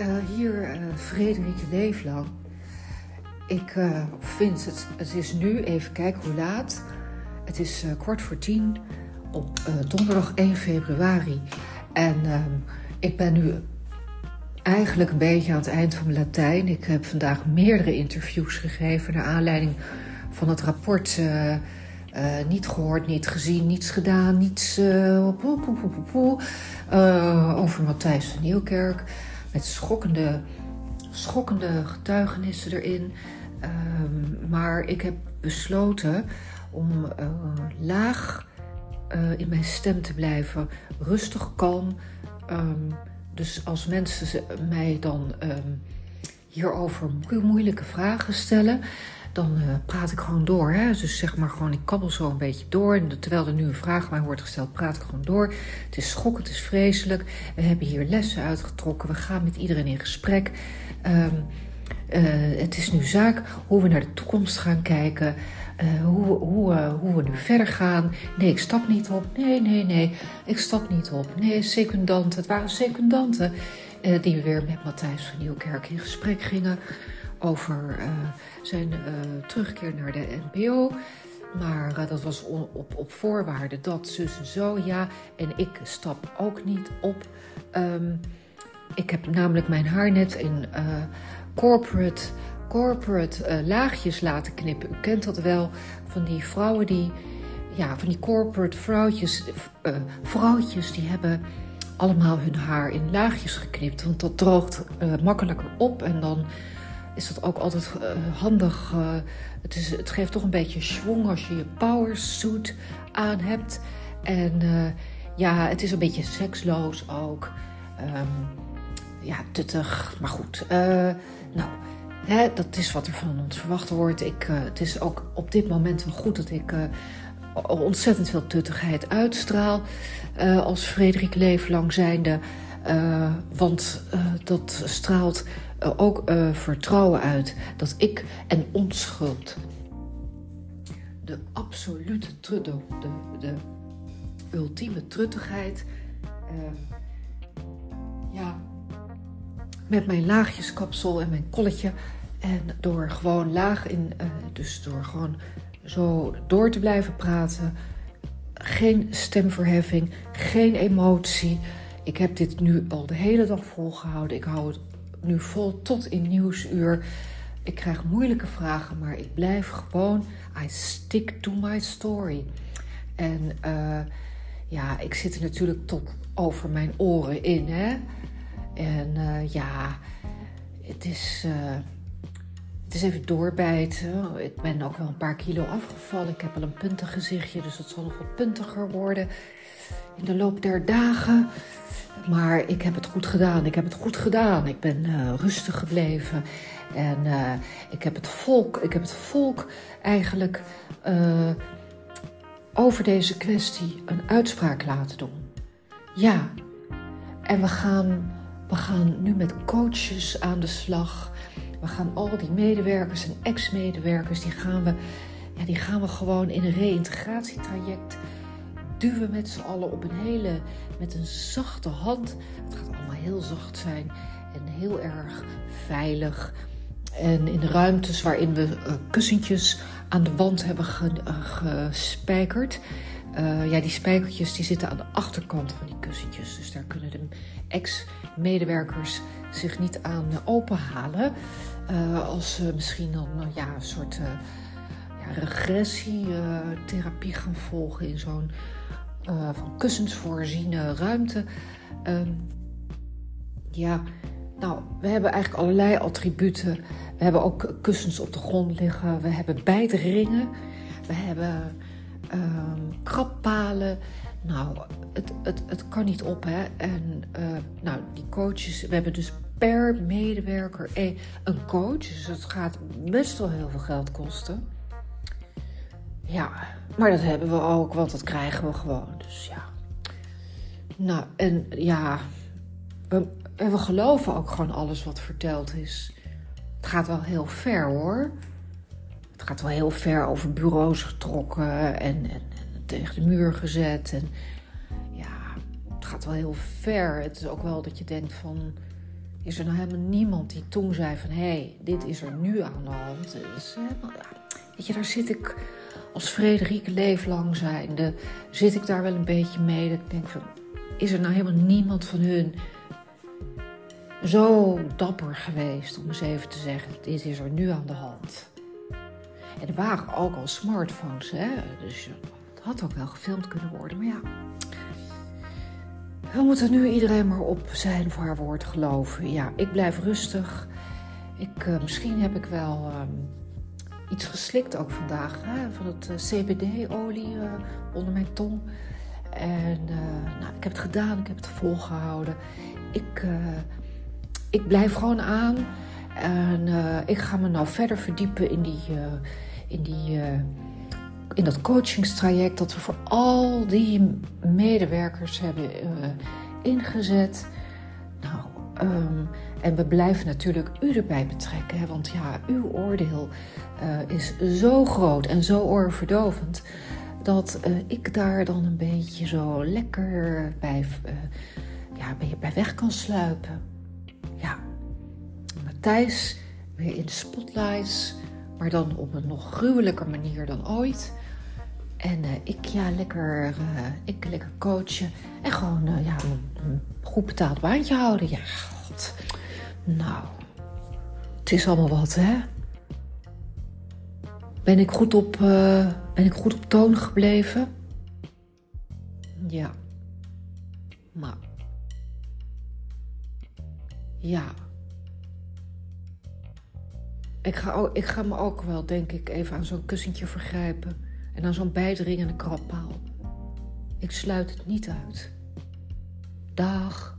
Uh, hier uh, Frederik Leeflang. Ik uh, vind het, het is nu, even kijken hoe laat. Het is kwart voor tien op donderdag 1 februari. En ehm, ik ben nu eigenlijk een beetje aan het eind van mijn Latijn. Ik heb vandaag meerdere interviews gegeven naar aanleiding van het rapport. niet gehoord, niet gezien, niets gedaan, niets over Matthijs van Nieuwkerk met schokkende, schokkende getuigenissen erin. Um, maar ik heb besloten om uh, laag uh, in mijn stem te blijven, rustig, kalm. Um, dus als mensen mij dan um, hierover moeilijke vragen stellen, dan uh, praat ik gewoon door. Hè? Dus zeg maar gewoon, ik kabbel zo een beetje door. En terwijl er nu een vraag mij wordt gesteld, praat ik gewoon door. Het is schokkend, het is vreselijk. We hebben hier lessen uitgetrokken. We gaan met iedereen in gesprek. Um, uh, het is nu zaak hoe we naar de toekomst gaan kijken. Uh, hoe, hoe, hoe we nu verder gaan. Nee, ik stap niet op. Nee, nee, nee. Ik stap niet op. Nee, secundanten. Het waren secundanten die weer met Matthijs van Nieuwkerk in gesprek gingen over uh, zijn uh, terugkeer naar de NPO. Maar uh, dat was op, op voorwaarde dat, zus en zo, ja. En ik stap ook niet op. Um, ik heb namelijk mijn haar net in corporate, corporate laagjes laten knippen. U kent dat wel, van die vrouwen die... Ja, van die corporate vrouwtjes, vrouwtjes die hebben allemaal hun haar in laagjes geknipt. Want dat droogt makkelijker op en dan is dat ook altijd uh, handig. Uh, het, is, het geeft toch een beetje schwung als je je power suit aan hebt. En uh, ja, het is een beetje seksloos ook. Um, ja, tuttig, maar goed. nou, hè, dat is wat er van ons verwacht wordt. Ik, het is ook op dit moment wel goed dat ik ontzettend veel tuttigheid uitstraal. als Frederik Leeflang zijnde. want dat straalt ook uh, vertrouwen uit dat ik en onschuld de absolute trut, de, de, ultieme truttigheid, uh, ja, met mijn laagjeskapsel en mijn kolletje en door gewoon laag in, dus door gewoon zo door te blijven praten, geen stemverheffing, geen emotie. Ik heb dit nu al de hele dag volgehouden. Ik hou het nu vol tot in nieuwsuur. Ik krijg moeilijke vragen, maar ik blijf gewoon. I stick to my story. En uh, ja, ik zit er natuurlijk tot over mijn oren in. Hè? En uh, ja, het is, uh, het is even doorbijten. Ik ben ook wel een paar kilo afgevallen. Ik heb al een puntengezichtje, dus het zal nog wat puntiger worden in de loop der dagen. Maar ik heb het goed gedaan. Ik heb het goed gedaan. Ik ben uh, rustig gebleven. En uh, ik heb het volk, ik heb het volk eigenlijk uh, over deze kwestie een uitspraak laten doen. Ja. En we gaan, we gaan nu met coaches aan de slag. We gaan al die medewerkers en ex-medewerkers, die gaan we, ja, die gaan we gewoon in een reïntegratietraject duwen met z'n allen op een hele, met een zachte hand. Het gaat allemaal heel zacht zijn en heel erg veilig. En in de ruimtes waarin we uh, kussentjes aan de wand hebben ge, uh, gespijkerd. Uh, ja, die spijkertjes die zitten aan de achterkant van die kussentjes. Dus daar kunnen de ex-medewerkers zich niet aan openhalen. als ze misschien dan ja, een soort regressietherapie gaan volgen in zo'n uh, van kussens voorziene ruimte. Um, ja, nou, we hebben eigenlijk allerlei attributen. We hebben ook kussens op de grond liggen. We hebben ringen. We hebben um, krappalen. Nou, het, het, het kan niet op, hè. En uh, nou, die coaches... We hebben dus per medewerker een coach. Dus het gaat best wel heel veel geld kosten. Ja, maar dat hebben we ook, want dat krijgen we gewoon. Dus ja. Nou, en ja, we, we geloven ook gewoon alles wat verteld is. Het gaat wel heel ver hoor. Het gaat wel heel ver over bureaus getrokken en, en, en tegen de muur gezet. En ja, het gaat wel heel ver. Het is ook wel dat je denkt van, is er nou helemaal niemand die toen zei van... hé, hey, dit is er nu aan de hand. Dus, weet je, daar zit ik als Frederik leeflang zijnde... zit ik daar wel een beetje mee. Dat ik denk van, is er nou helemaal niemand van hun zo dapper geweest... om eens even te zeggen, dit is er nu aan de hand. En er waren ook al smartphones, hè. Dus het had ook wel gefilmd kunnen worden, maar ja... We moeten nu iedereen maar op zijn of haar woord geloven. Ja, ik blijf rustig. Ik, uh, misschien heb ik wel uh, iets geslikt ook vandaag. Hè, van het uh, CBD-olie uh, onder mijn tong. En nou, ik heb het gedaan, ik heb het volgehouden. Ik, ik blijf gewoon aan. En ik ga me nou verder verdiepen in die, in die in dat coachingstraject dat we voor al die medewerkers hebben ingezet. Um, en we blijven natuurlijk u erbij betrekken, hè, want ja, uw oordeel uh, is zo groot en zo oorverdovend dat uh, ik daar dan een beetje zo lekker bij, ja, bij weg kan sluipen. Ja, Matthijs weer in de spotlights, maar dan op een nog gruwelijker manier dan ooit. En uh, ik, ja, lekker, uh, ik lekker coachen. En gewoon uh, ja, een, goed betaald baantje houden. Ja, god. Nou, het is allemaal wat, hè? Ben ik goed op, ben ik goed op toon gebleven? Ja. Maar. Ja. Ik ga, ik ga me ook wel, denk ik, even aan zo'n kussentje vergrijpen. En dan zo'n bijdringende krappaal. Ik sluit het niet uit. Dag.